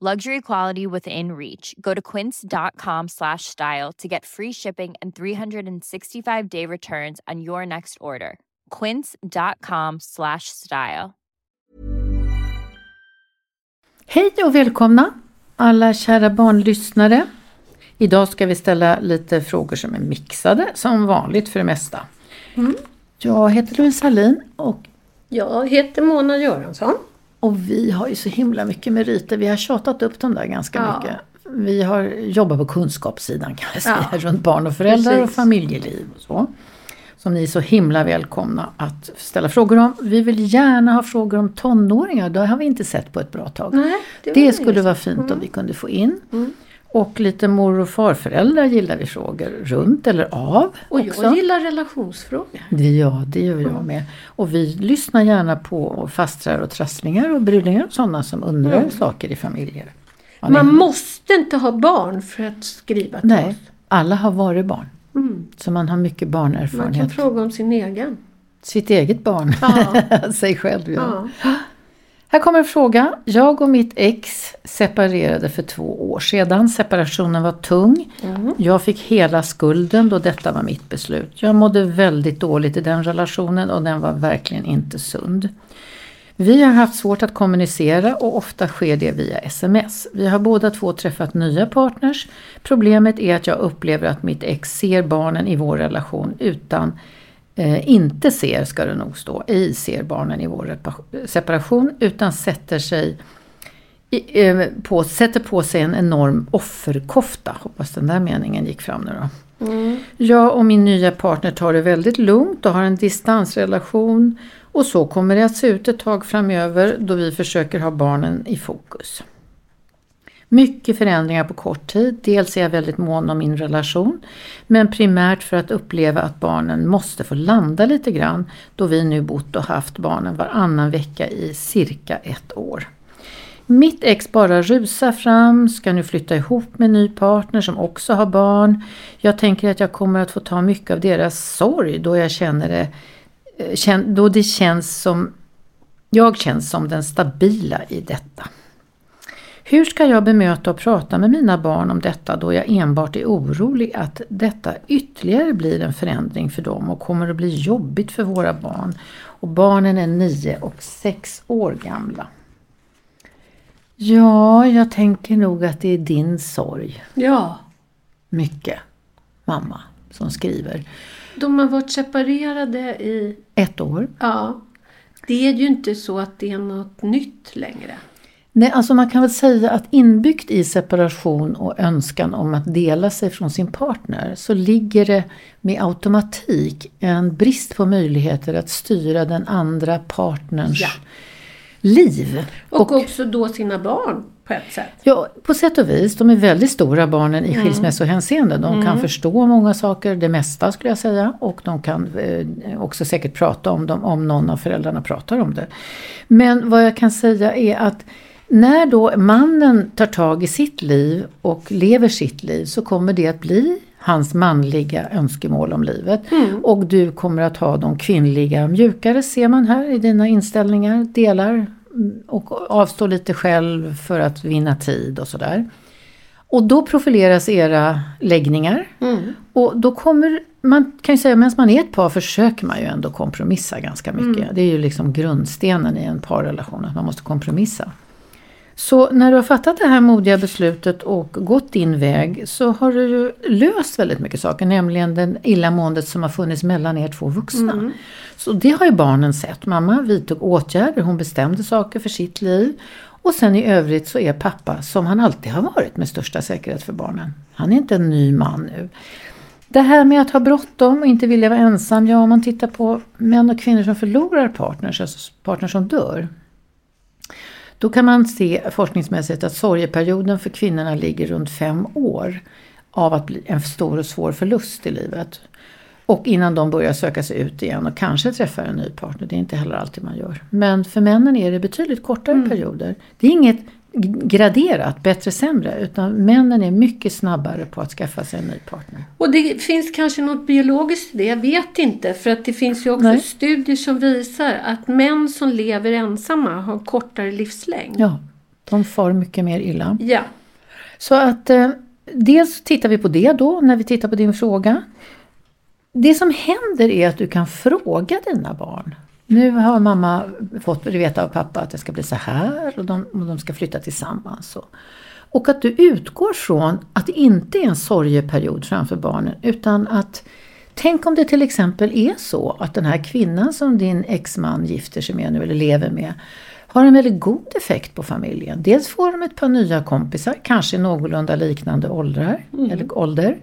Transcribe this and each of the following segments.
Luxury quality within reach. Go to quince.com slash style to get free shipping and 365 day returns on your next order. Quince.com slash style. Hej och välkomna alla kära barnlyssnare. Idag ska vi ställa lite frågor som är mixade som vanligt för det mesta. Jag heter Louise Hallin och, Jag heter Mona Göransson. Och vi har ju så himla mycket meriter. Vi har tjatat upp dem där ganska Ja. mycket. Vi har jobbat på kunskapssidan kan jag säga, Ja, runt barn och föräldrar och precis. familjeliv och så. Som ni är så himla välkomna att ställa frågor om. Vi vill gärna ha frågor om tonåringar, det har vi inte sett på ett bra tag. Nej, det det skulle vara fint om vi kunde få in. Mm. Och lite mor och farföräldrar gillar vi frågor runt eller av. Och också. jag gillar relationsfrågor. Ja, det gör jag med. Och vi lyssnar gärna på fastrar och trasslingar och brudlingar och sådana som undrar Mm. saker i familjer. Ja, Man ni- måste inte ha barn för att skriva till Nej, oss. alla har varit barn. Mm. Så man har mycket Man kan barnerfarenhet. fråga om sin egen. Sitt eget barn. Ja. Sig själv ja. Ja. Här kommer en fråga. Jag och mitt ex separerade för två år sedan. Separationen var tung. Jag fick hela skulden då detta var mitt beslut. Jag mådde väldigt dåligt i den relationen och den var verkligen inte sund. Vi har haft svårt att kommunicera och ofta sker det via sms. Vi har båda två träffat nya partners. Problemet är att jag upplever att mitt ex ser barnen i vår relation utan eh, inte ser, ska det nog stå, ej ser barnen i vår separation utan sätter sig i, eh, på, sätter på sig en enorm offerkofta. Hoppas den där meningen gick fram nu då. Jag och min nya partner tar det väldigt lugnt och har en distansrelation och så kommer det att se ut ett tag framöver då vi försöker ha barnen i fokus. Mycket förändringar på kort tid. Dels är jag väldigt mån om min relation men primärt för att uppleva att barnen måste få landa lite grann då vi nu bott och haft barnen varannan vecka i cirka ett år. Mitt ex bara rusar fram, ska nu flytta ihop med en ny partner som också har barn. Jag tänker att jag kommer att få ta mycket av deras sorg då jag känner det, eh, då det känns som, jag känns som den stabila i detta. Hur ska jag bemöta och prata med mina barn om detta då jag enbart är orolig att detta ytterligare blir en förändring för dem och kommer att bli jobbigt för våra barn. Och barnen är 9 och 6 år gamla. Ja, jag tänker nog att det är din sorg, ja. mycket, mamma, som skriver. De har varit separerade i... Ett år. Ja. Det är ju inte så att det är något nytt längre. Nej, alltså man kan väl säga att inbyggt i separation och önskan om att dela sig från sin partner så ligger det med automatik en brist på möjligheter att styra den andra partnerns Ja. liv. Och, också då sina barn på ett sätt. Ja, på sätt och vis. De är väldigt stora barnen i skilsmässohänseende. De kan förstå många saker, det mesta skulle jag säga. Och de kan eh, också säkert prata om dem om någon av föräldrarna pratar om det. Men vad jag kan säga är att när då mannen tar tag i sitt liv och lever sitt liv så kommer det att bli hans manliga önskemål om livet. Mm. Och du kommer att ha de kvinnliga mjukare ser man här i dina inställningar, delar mm, och avstå lite själv för att vinna tid och sådär. Och då profileras era läggningar. Mm. Och då kommer, man kan ju säga medan man är ett par försöker man ju ändå kompromissa ganska mycket. Mm. Det är ju liksom grundstenen i en parrelation, att man måste kompromissa. Så när du har fattat det här modiga beslutet och gått din väg så har du ju löst väldigt mycket saker, nämligen den illamåendet som har funnits mellan er två vuxna. Så det har ju barnen sett. Mamma vidtog åtgärder, hon bestämde saker för sitt liv. Och sen i övrigt så är pappa som han alltid har varit med största säkerhet för barnen. Han är inte en ny man nu. Det här med att ha bråttom och inte vilja vara ensam, ja om man tittar på män och kvinnor som förlorar partners, alltså partners som dör. Då kan man se forskningsmässigt att sorgeperioden för kvinnorna ligger runt fem år av att bli en stor och svår förlust i livet. Och innan de börjar söka sig ut igen och kanske träffar en ny partner. Det är inte heller alltid man gör. Men för männen är det betydligt kortare perioder. Det är inget graderat, bättre sämre. Utan männen är mycket snabbare på att skaffa sig en ny partner. Och det finns kanske något biologiskt i det, jag vet inte. För att det finns ju också Nej. studier som visar att män som lever ensamma har kortare livslängd. Ja, de far mycket mer illa. Ja. Så att eh, dels tittar vi på det då när vi tittar på din fråga. Det som händer är att du kan fråga dina barn. Nu har mamma fått veta av pappa att det ska bli så här och de, och de ska flytta tillsammans. Och, och att du utgår från att det inte är en sorgeperiod framför barnen utan att Tänk om det till exempel är så att den här kvinnan som din exman gifter sig med nu eller lever med har en väldigt god effekt på familjen. Dels får de ett par nya kompisar, kanske någorlunda liknande åldrar, eller ålder.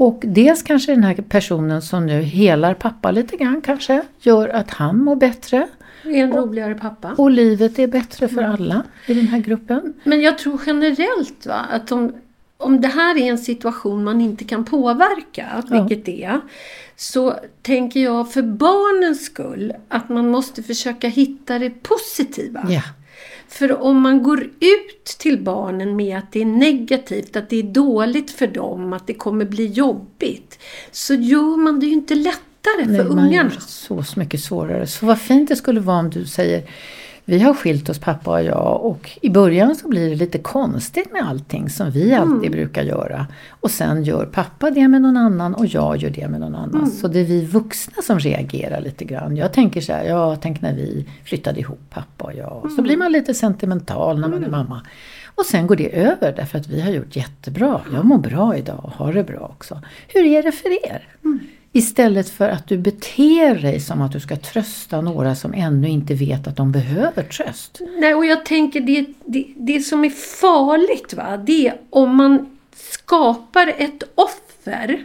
Och dels kanske den här personen som nu helar pappa lite grann kanske gör att han mår bättre. är en roligare pappa. Och livet är bättre för alla i den här gruppen. Men jag tror generellt va, att om, om det här är en situation man inte kan påverka, Ja. vilket det är, så tänker jag för barnens skull att man måste försöka hitta det positiva. Ja, För om man går ut till barnen med att det är negativt, att det är dåligt för dem, att det kommer bli jobbigt, så gör man det ju inte lättare Nej, för man gör ungarna. det så mycket svårare. Så vad fint det skulle vara om du säger vi har skilt oss pappa och jag och i början så blir det lite konstigt med allting som vi alltid brukar göra. Och sen gör pappa det med någon annan och jag gör det med någon annan. Så det är vi vuxna som reagerar lite grann. Jag tänker så här, ja tänk när vi flyttade ihop pappa och jag. Så blir man lite sentimental när man är mamma. Och sen går det över därför att vi har gjort jättebra. Jag mår bra idag och har det bra också. Hur är det för er? Istället för att du beter dig som att du ska trösta några som ännu inte vet att de behöver tröst. Nej, och jag tänker det, det, det som är farligt va, det är om man skapar ett offer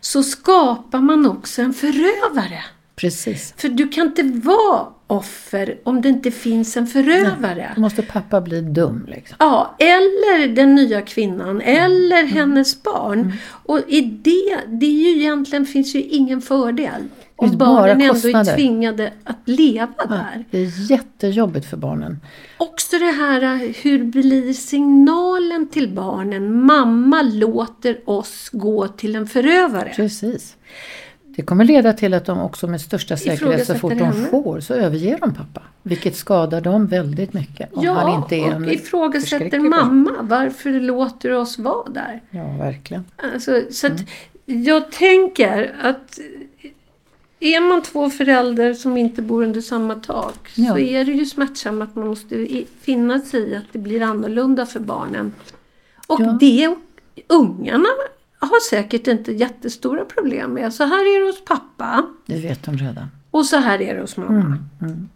så skapar man också en förövare. Precis. För du kan inte vara offer om det inte finns en förövare. Då måste pappa bli dum liksom. Ja, eller den nya kvinnan, eller hennes barn. Och i det, det är ju egentligen, finns ju ingen fördel. Om barnen ändå är tvingade att leva där. Det är jättejobbigt för barnen. Också det här, hur blir signalen till barnen? Mamma låter oss gå till en förövare. Precis. Det kommer leda till att de också med största säkerhet så fort de henne. får så överger de pappa. Vilket skadar dem väldigt mycket. Om han Ja, inte är och ifrågasätter mamma. Varför låter du oss vara där? Ja, verkligen. Alltså, så Mm. jag tänker att är man två föräldrar som inte bor under samma tak Ja. så är det ju smärtsamt att man måste finna sig i att det blir annorlunda för barnen. Och Ja. det ungarna har säkert inte jättestora problem med. Så här är det hos pappa Det vet de redan. och så här är det hos mamma. Mm.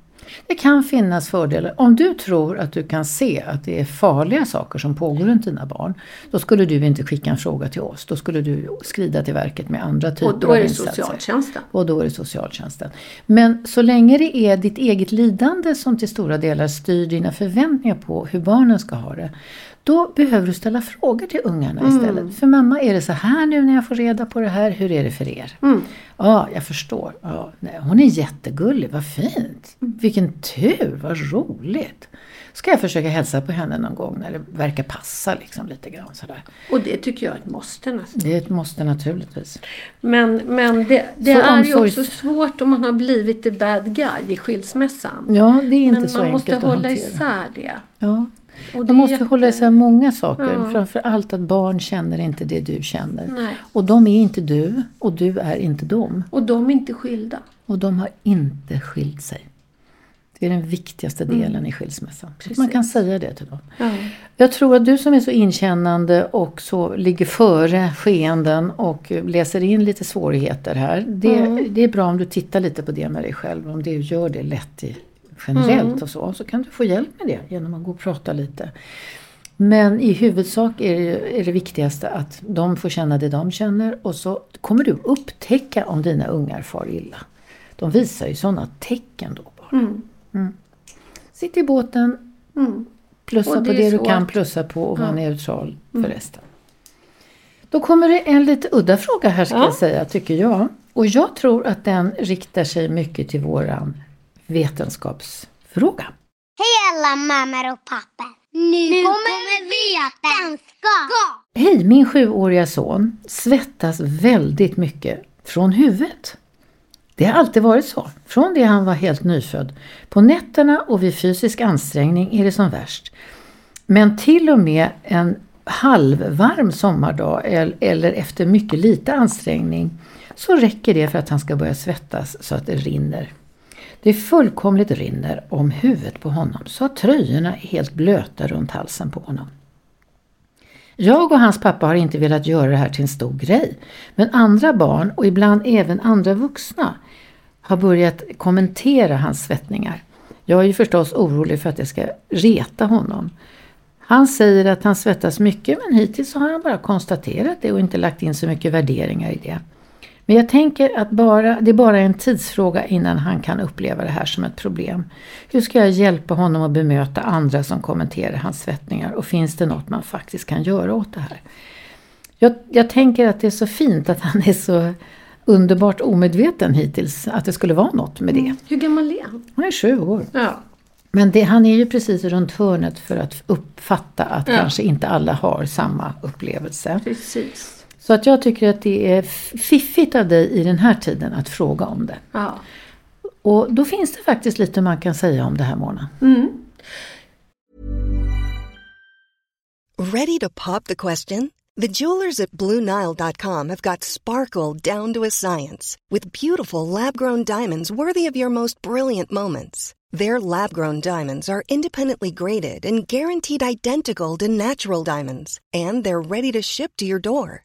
Det kan finnas fördelar. Om du tror att du kan se att det är farliga saker som pågår runt dina barn. Då skulle du inte skicka en fråga till oss. Då skulle du skrida till verket med andra typer Och då av är det insatser. socialtjänsten. Och då är det socialtjänsten. Men så länge det är ditt eget lidande som till stora delar styr dina förväntningar på hur barnen ska ha det. Då behöver du ställa frågor till ungarna Mm. istället. För mamma, är det så här nu när jag får reda på det här? Hur är det för er? Mm. Ja, jag förstår. Ja, nej, hon är jättegullig, vad fint. Mm. Vilken tur, vad roligt. Ska jag försöka hälsa på henne någon gång när det verkar passa liksom lite grann sådär. Och det tycker jag är ett måste nästan. Det måste naturligtvis. Men, men det, det är ju omsorgs- också svårt om man har blivit the bad guy i skilsmässan. Ja, det är inte Men så man enkelt måste att hålla hantera. isär det. Ja. Och Man måste är hålla jätte- isär många saker. Ja. Framför allt att barn känner inte det du känner. Nej. Och de är inte du och du är inte dem. Och de är inte skilda. Och de har inte skilt sig. Det är den viktigaste delen i skilsmässan. Att Man Precis. kan säga det till dem. Ja. Jag tror att du som är så inkännande och så ligger före skeenden och läser in lite svårigheter här. Det, Mm. det är bra om du tittar lite på det med dig själv. Om du gör det lätt i, generellt Mm. och så. Så kan du få hjälp med det genom att gå och prata lite. Men i huvudsak är det, är det viktigaste att de får känna det de känner och så kommer du upptäcka om dina ungar far illa. De visar ju sådana tecken då bara. Mm. Sitt i båten, Mm. Plussa Och på det det du svårt. kan plussa på och vara Ja. neutral för resten. Då kommer det en lite udda fråga här ska Ja. jag säga, tycker jag. Och jag tror att den riktar sig mycket till våran vetenskapsfråga. Hej alla mammor och pappor! Nu, kommer vetenskap! Hej, min sjuåriga son svettas väldigt mycket från huvudet. Det har alltid varit så, från det han var helt nyfödd. På nätterna och vid fysisk ansträngning är det som värst. Men till och med en halvvarm sommardag el- eller efter mycket lite ansträngning så räcker det för att han ska börja svettas så att det rinner. Det fullkomligt rinner om huvudet på honom så att tröjorna är helt blöta runt halsen på honom. Jag och hans pappa har inte velat göra det här till en stor grej. Men andra barn och ibland även andra vuxna har börjat kommentera hans svettningar. Jag är ju förstås orolig för att det ska reta honom. Han säger att han svettas mycket men hittills har han bara konstaterat det och inte lagt in så mycket värderingar i det. Men jag tänker att bara, det är bara en tidsfråga innan han kan uppleva det här som ett problem. Hur ska jag hjälpa honom att bemöta andra som kommenterar hans svettningar och finns det något man faktiskt kan göra åt det här? Jag, jag tänker att det är så fint att han är så underbart omedveten hittills att det skulle vara något med det. Hur gammal är han? Han är sju år. Ja. Men det, han är ju precis runt hörnet för att uppfatta att Ja. kanske inte alla har samma upplevelse. Precis. Så att jag tycker att det är fiffigt av dig i den här tiden att fråga om det. Ja. Och då finns det faktiskt lite man kan säga om det här Mona. Mm. Ready to pop the question? The jewelers at BlueNile.com have got sparkle down to a science with beautiful lab grown diamonds worthy of your most brilliant moments. Their lab grown diamonds are independently graded and guaranteed identical to natural diamonds, and they're ready to ship to your door.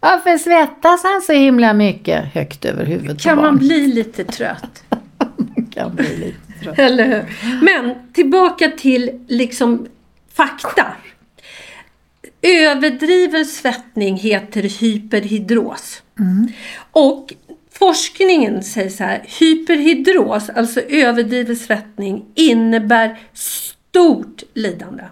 Varför svettas han så himla mycket högt över huvudet Kan man bli lite trött? kan bli lite trött. Eller hur? Men tillbaka till liksom fakta. Överdriven svettning heter hyperhidros. Och forskningen säger så här, hyperhidros, alltså överdriven svettning, innebär stort lidande.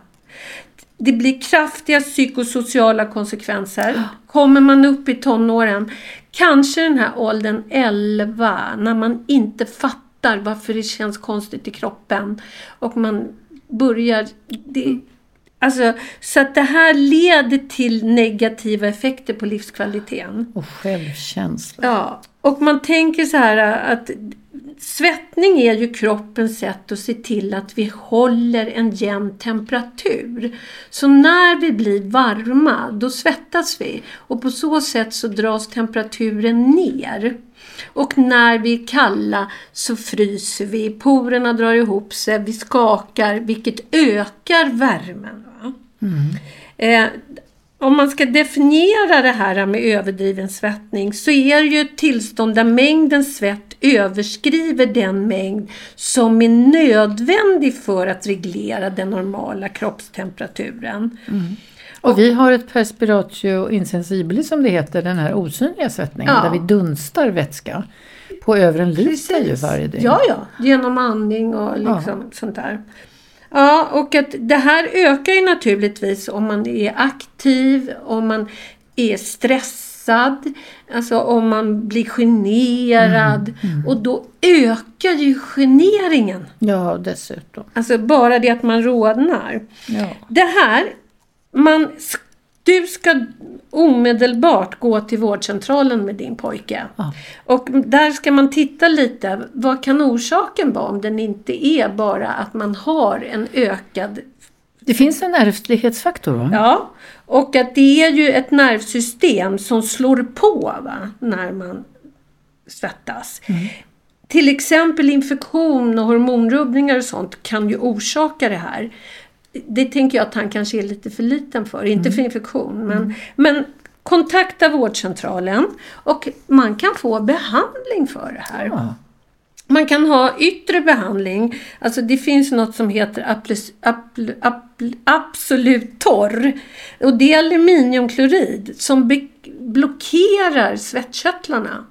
Det blir kraftiga psykosociala konsekvenser. Kommer man upp i tonåren, kanske den här åldern 11, när man inte fattar varför det känns konstigt i kroppen och man börjar... Det, alltså, så att det här leder till negativa effekter på livskvaliteten. Och självkänsla. Ja, Och man tänker så här att svettning är ju kroppens sätt att se till att vi håller en jämn temperatur. Så när vi blir varma, då svettas vi. Och på så sätt så dras temperaturen ner. Och när vi är kalla så fryser vi, porerna drar ihop sig, vi skakar vilket ökar värmen. Eh, om man ska definiera det här med överdriven svettning så är det ju ett tillstånd där mängden svett överskriver den mängd som är nödvändig för att reglera den normala kroppstemperaturen. Och vi har ett perspiratio insensibili som det heter, den här osynliga svettningen Ja. där vi dunstar vätska på över en liter ju varje dygn. Ja, ja. Genom andning och liksom sånt där. Ja, och att det här ökar ju naturligtvis om man är aktiv, om man är stressad, alltså om man blir generad. Mm, Och då ökar ju generingen. Ja, dessutom. Alltså bara det att man rodnar. Ja. Det här, man, du ska omedelbart gå till vårdcentralen med din pojke. Ja. Och där ska man titta lite, vad kan orsaken vara om den inte är bara att man har en ökad Det finns en ärftlighetsfaktor va? Ja, och att det är ju ett nervsystem som slår på va, när man svettas. Till exempel infektion och hormonrubbningar och sånt kan ju orsaka det här. Det tänker jag att han kanske är lite för liten för, inte för infektion. Men, men kontakta vårdcentralen och man kan få behandling för det här. Ja. Man kan ha yttre behandling. Alltså det finns något som heter apl- apl- apl- absolut torr. Och det är aluminiumklorid som be- blockerar svettkörtlarna.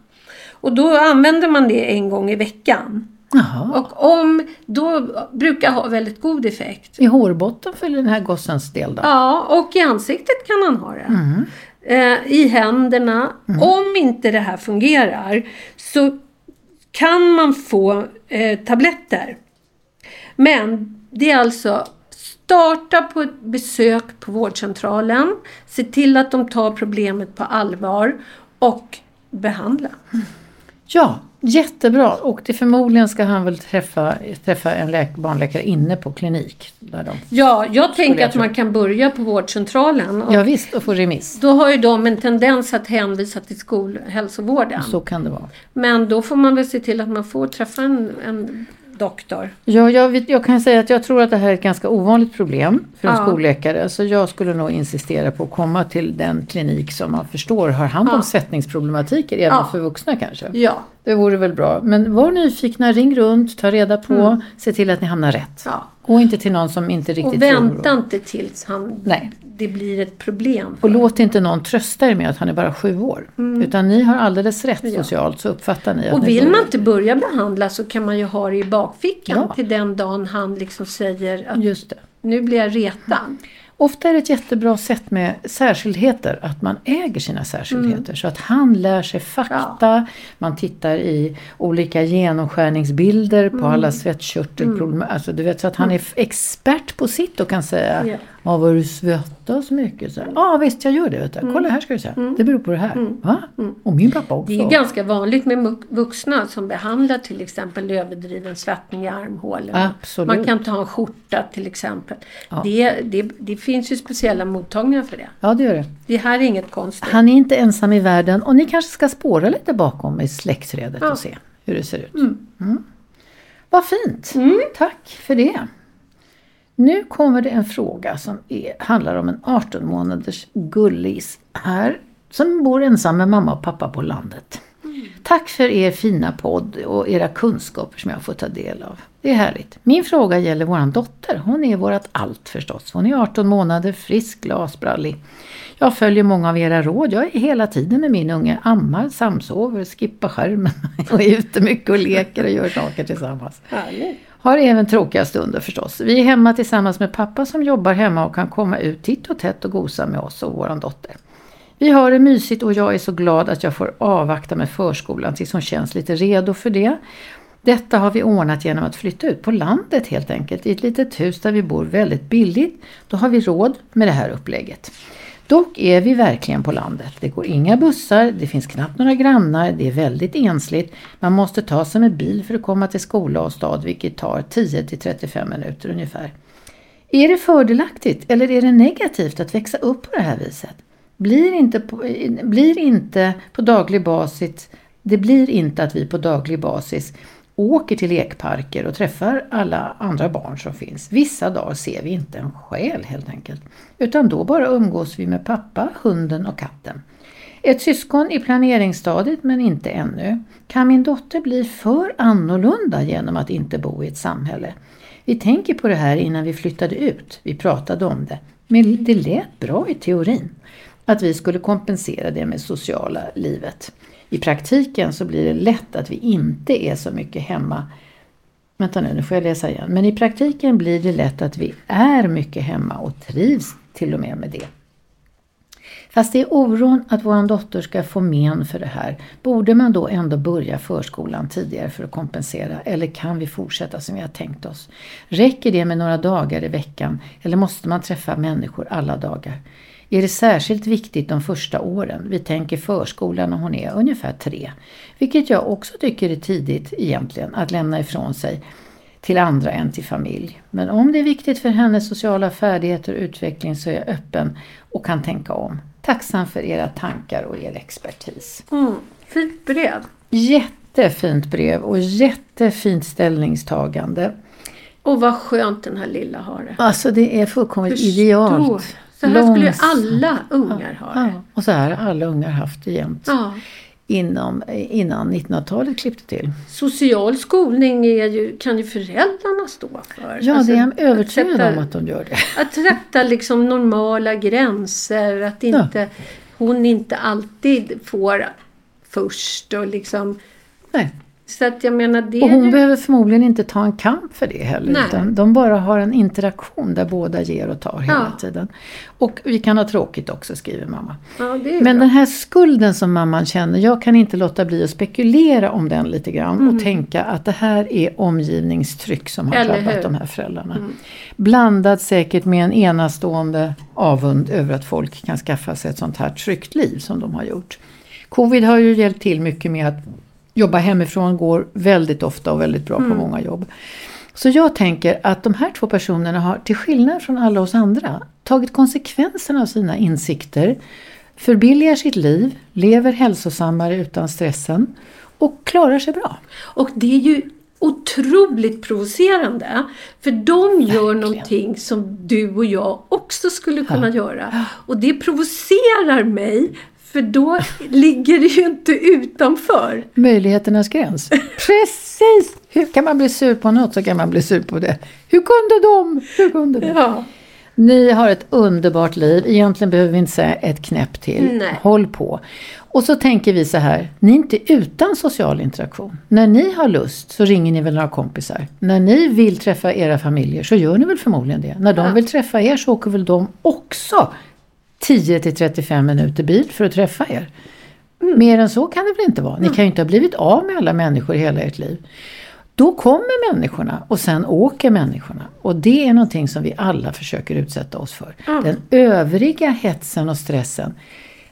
Och då använder man det en gång i veckan. Jaha. Och om, då brukar ha väldigt god effekt. I hårbotten för den här gossens del då? Ja, och i ansiktet kan han ha det. Eh, I händerna. Om inte det här fungerar så kan man få eh, tabletter. Men det är alltså starta på ett besök på vårdcentralen. Se till att de tar problemet på allvar och behandla. Ja, jättebra. Och det förmodligen ska han väl träffa, träffa en läk- barnläkare inne på klinik. Där de, Ja, jag tänker jag att man kan börja på vårdcentralen. Och ja visst, och få remiss. Då har ju de en tendens att hänvisa till skolhälsovården. Så kan det vara. Men då får man väl se till att man får träffa en, en doktor. Ja, jag, vet, jag kan säga att jag tror att det här är ett ganska ovanligt problem för en Ja. skolläkare. Så jag skulle nog insistera på att komma till den klinik som man förstår har hand om Ja. svettningsproblematiker, även Ja. för vuxna kanske. Ja. Det vore väl bra. Men var nyfikna, ring runt, ta reda på, se till att ni hamnar rätt. ja. Gå inte till någon som inte riktigt Och tror. vänta inte tills han, Nej. det blir ett problem. Och låt inte någon trösta er med att han är bara sju år. Utan ni har alldeles rätt socialt så uppfattar ni att Och vill man inte börja behandla så kan man ju ha det i bakfickan Ja. till den dagen han liksom säger att Just det. nu blir jag retad. Ofta är det ett jättebra sätt med särskildheter, att man äger sina särskildheter. Så att han lär sig fakta, man tittar i olika genomskärningsbilder på alla svettkörtelproblem. Alltså du vet, så att han är f- expert på sitt och kan säga Ja. Ja, vad du svettas mycket. Ja, visst jag gör det. Vet du. Kolla här ska du se. Det beror på det här. Va? Och min pappa också. Det är ganska vanligt med vuxna som behandlar till exempel överdriven svettning i armhålorna. Absolut. Man kan ta en skjorta till exempel. Det, det, det finns ju speciella mottagningar för det. Ja, det gör det. Det här är inget konstigt. Han är inte ensam i världen och ni kanske ska spåra lite bakom i släktträdet Ja. och se hur det ser ut. Mm. Vad fint! Tack för det! Nu kommer det en fråga som är, handlar om en 18 månaders gullis här som bor ensam med mamma och pappa på landet. Tack för er fina podd och era kunskaper som jag får ta del av. Det är härligt. Min fråga gäller våran dotter. Hon är vårat allt förstås. Hon är 18 månader, frisk, glasbrallig. Jag följer många av era råd. Jag är hela tiden med min unge. Ammar, samsover, skippar skärmen och är ute mycket och leker och gör saker tillsammans. Härligt. Har även tråkiga stunder förstås. Vi är hemma tillsammans med pappa som jobbar hemma och kan komma ut titt och tätt och gosa med oss och vår dotter. Vi har det mysigt och jag är så glad att jag får avvakta med förskolan tills hon känns lite redo för det. Detta har vi ordnat genom att flytta ut på landet helt enkelt i ett litet hus där vi bor väldigt billigt. Då har vi råd med det här upplägget. Dock är vi verkligen på landet. Det går inga bussar, det finns knappt några grannar, det är väldigt ensligt. Man måste ta sig med bil för att komma till skola och stad vilket tar 10 till 35 minuter ungefär. Är det fördelaktigt eller är det negativt att växa upp på det här viset? Blir inte på, blir inte på daglig basis, det blir inte att vi på daglig basis åker till lekparker och träffar alla andra barn som finns. Vissa dagar ser vi inte en själ helt enkelt. Utan då bara umgås vi med pappa, hunden och katten. Ett syskon i planeringsstadiet men inte ännu. Kan min dotter bli för annorlunda genom att inte bo i ett samhälle? Vi tänker på det här innan vi flyttade ut. Vi pratade om det. Men det lät bra i teorin. Att vi skulle kompensera det med sociala livet. I praktiken så blir det lätt att vi inte är så mycket hemma. Vänta nu, nu får jag läsa igen. Men i praktiken blir det lätt att vi är mycket hemma och trivs till och med med det. Fast det är oron att vår dotter ska få men för det här. Borde man då ändå börja förskolan tidigare för att kompensera? Eller kan vi fortsätta som vi har tänkt oss? Räcker det med några dagar i veckan? Eller måste man träffa människor alla dagar? Är det särskilt viktigt de första åren. Vi tänker förskolan när hon är ungefär tre. Vilket jag också tycker är tidigt egentligen att lämna ifrån sig till andra än till familj. Men om det är viktigt för hennes sociala färdigheter och utveckling så är jag öppen och kan tänka om. Tacksam för era tankar och er expertis. Mm, fint brev. Jättefint brev och jättefint ställningstagande. Och vad skönt den här lilla har det. Alltså det är fullkomligt Förstå. idealt. Så här skulle ju alla ungar ha det. Ja, och så här har alla ungar haft det jämt. Ja. Inom, innan 1900-talet klippte till. Social skolning är ju, kan ju föräldrarna stå för. Ja, Alltså, det är jag övertygad sätta- om att de gör det. Att sätta liksom normala gränser. Att inte, hon inte alltid får först och liksom. Nej. Så att jag menar det Och hon ju, behöver förmodligen inte ta en kamp för det heller. Nej. Utan de bara har en interaktion där båda ger och tar hela Ja. tiden. Och vi kan ha tråkigt också, skriver mamma. ja, Men bra. den här skulden som mamman känner, jag kan inte låta bli att spekulera om den lite grann och tänka att det här är omgivningstryck som har Mm. Eller drabbat hur? Mm. de här föräldrarna. Blandat säkert med en enastående avund över att folk kan skaffa sig ett sånt här tryggt liv som de har gjort. Covid har ju hjälpt till mycket med att jobba hemifrån går väldigt ofta och väldigt bra Mm. på många jobb. Så jag tänker att de här två personerna har, till skillnad från alla oss andra, tagit konsekvenserna av sina insikter, förbilligar sitt liv, lever hälsosammare utan stressen och klarar sig bra. Och det är ju otroligt provocerande. För de gör någonting som du och jag också skulle kunna göra. Och det provocerar mig. För då ligger det ju inte utanför. Möjligheternas gräns. Precis! Hur kan man bli sur på något så kan man bli sur på det. Hur kunde de? Hur kunde de? Ja. Ni har ett underbart liv. Egentligen behöver vi inte säga ett knäpp till. Nej. Håll på. Och så tänker vi så här. Ni är inte utan social interaktion. När ni har lust så ringer ni väl några kompisar. När ni vill träffa era familjer så gör ni väl förmodligen det. När de vill träffa er så åker väl de också 10 till 35 minuter bil för att träffa er. Mer än så kan det väl inte vara. Ni kan ju inte ha blivit av med alla människor i hela ert liv. Då kommer människorna och sen åker människorna. Och det är någonting som vi alla försöker utsätta oss för. Den övriga hetsen och stressen.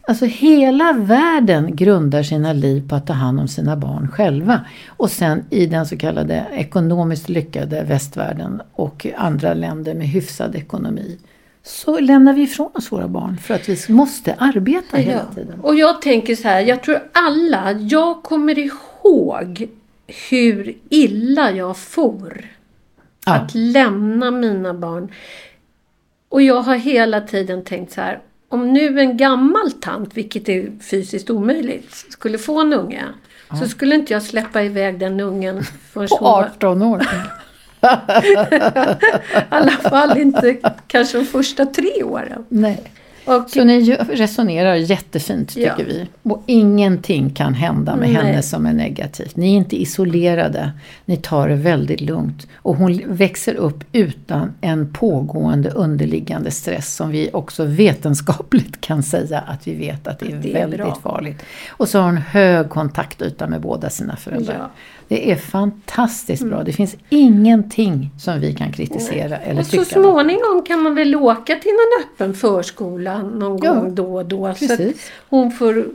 Alltså hela världen grundar sina liv på att ta hand om sina barn själva. Och sen i den så kallade ekonomiskt lyckade västvärlden och andra länder med hyfsad ekonomi. Så lämnar vi ifrån oss våra barn för att vi måste arbeta hela tiden. Och jag tänker så här, jag tror alla, jag kommer ihåg hur illa jag for. Ja. Att lämna mina barn. Och jag har hela tiden tänkt så här, om nu en gammal tant, vilket är fysiskt omöjligt, skulle få en unge. Så skulle inte jag släppa iväg den ungen förrän På hon var, 18 år. i alla fall inte kanske de första tre åren. Nej. Och, Så ni resonerar jättefint tycker Ja. vi. Och ingenting kan hända med Nej. henne som är negativt. Ni är inte isolerade. Ni tar det väldigt lugnt. Och hon växer upp utan en pågående underliggande stress som vi också vetenskapligt kan säga att vi vet att det är, Det är väldigt bra. farligt. Och så har hon hög kontaktyta med båda sina föräldrar. Ja. Det är fantastiskt bra. Det finns ingenting som vi kan kritisera eller Och så tycka. småningom kan man väl åka till någon öppen förskola någon Ja, gång då och då. Så precis. hon får,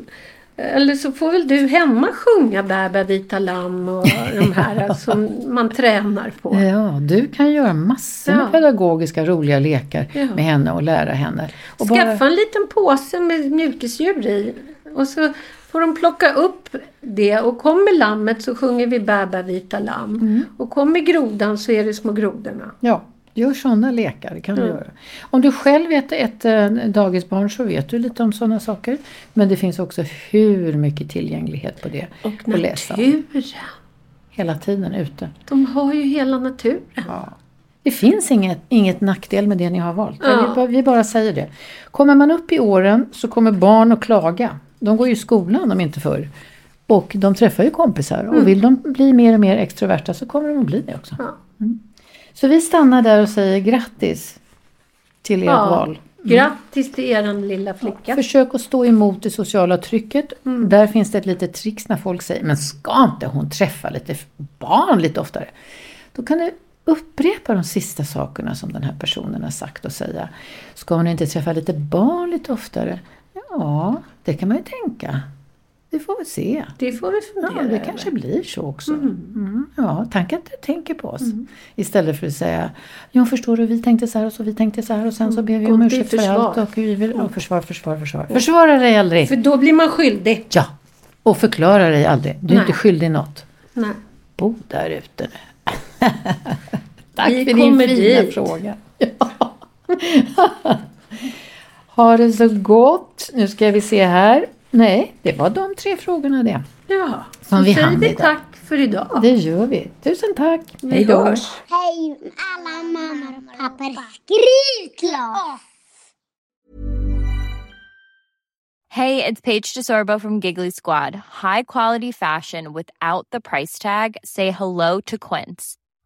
eller så får väl du hemma sjunga Bä bä vita lamm och de här som man tränar på. Ja, du kan göra massor med Ja. pedagogiska roliga lekar Ja. med henne och lära henne. Och Skaffa en liten påse med mjukisdjur i och så får de plocka upp det och kommer lammet så sjunger vi Bä bä vita lamm. Mm. Och kommer grodan så är det små grodorna. Ja, gör sådana lekar. Det kan du Mm. göra. Om du själv är ett, ett eh, dagisbarn så vet du lite om sådana saker. Men det finns också hur mycket tillgänglighet på det. Och att läsa om. naturen. Hela tiden ute. De har ju hela naturen. Ja. Det finns inget, inget nackdel med det ni har valt. Ja. Vi, bara, vi bara säger det. Kommer man upp i åren så kommer barn att klaga. De går ju i skolan om inte förr. Och de träffar ju kompisar. Mm. Och vill de bli mer och mer extroverta så kommer de att bli det också. Ja. Så vi stannar där och säger grattis till ert Ja. val. Grattis till eran lilla flicka. Försök att stå emot det sociala trycket. Där finns det ett litet trix när folk säger Men ska inte hon träffa lite barn lite oftare? Då kan du upprepa de sista sakerna som den här personen har sagt och säga Ska hon inte träffa lite barn lite oftare? Ja, det kan man ju tänka. Det får vi se. Det får vi Ja, fundera det kanske över. blir så också. Mm. Ja, tanken tänker på oss. Istället för att säga, ja förstår du, vi tänkte så här och så vi tänkte så här och sen så ber vi om det ursäkt för allt och vi vill, och försvar, försvar, försvar. Försvara dig aldrig! För då blir man skyldig. Ja! Och förklara dig aldrig. Du är Nej. inte skyldig något. Nej. Bo där ute nu. Tack Vi för din fina dit. fråga. Ja. ha det så gott. Nu ska vi se här. Nej, det var de tre frågorna det. Ja, Som så vi säger vi tack för idag. Det gör vi. Tusen tack. Vi Hej då. hörs. Hej alla mammor och pappor. Skriv klart! Hey, it's Paige DeSorbo from Giggly Squad. High quality fashion without the price tag. Say hello to Quince.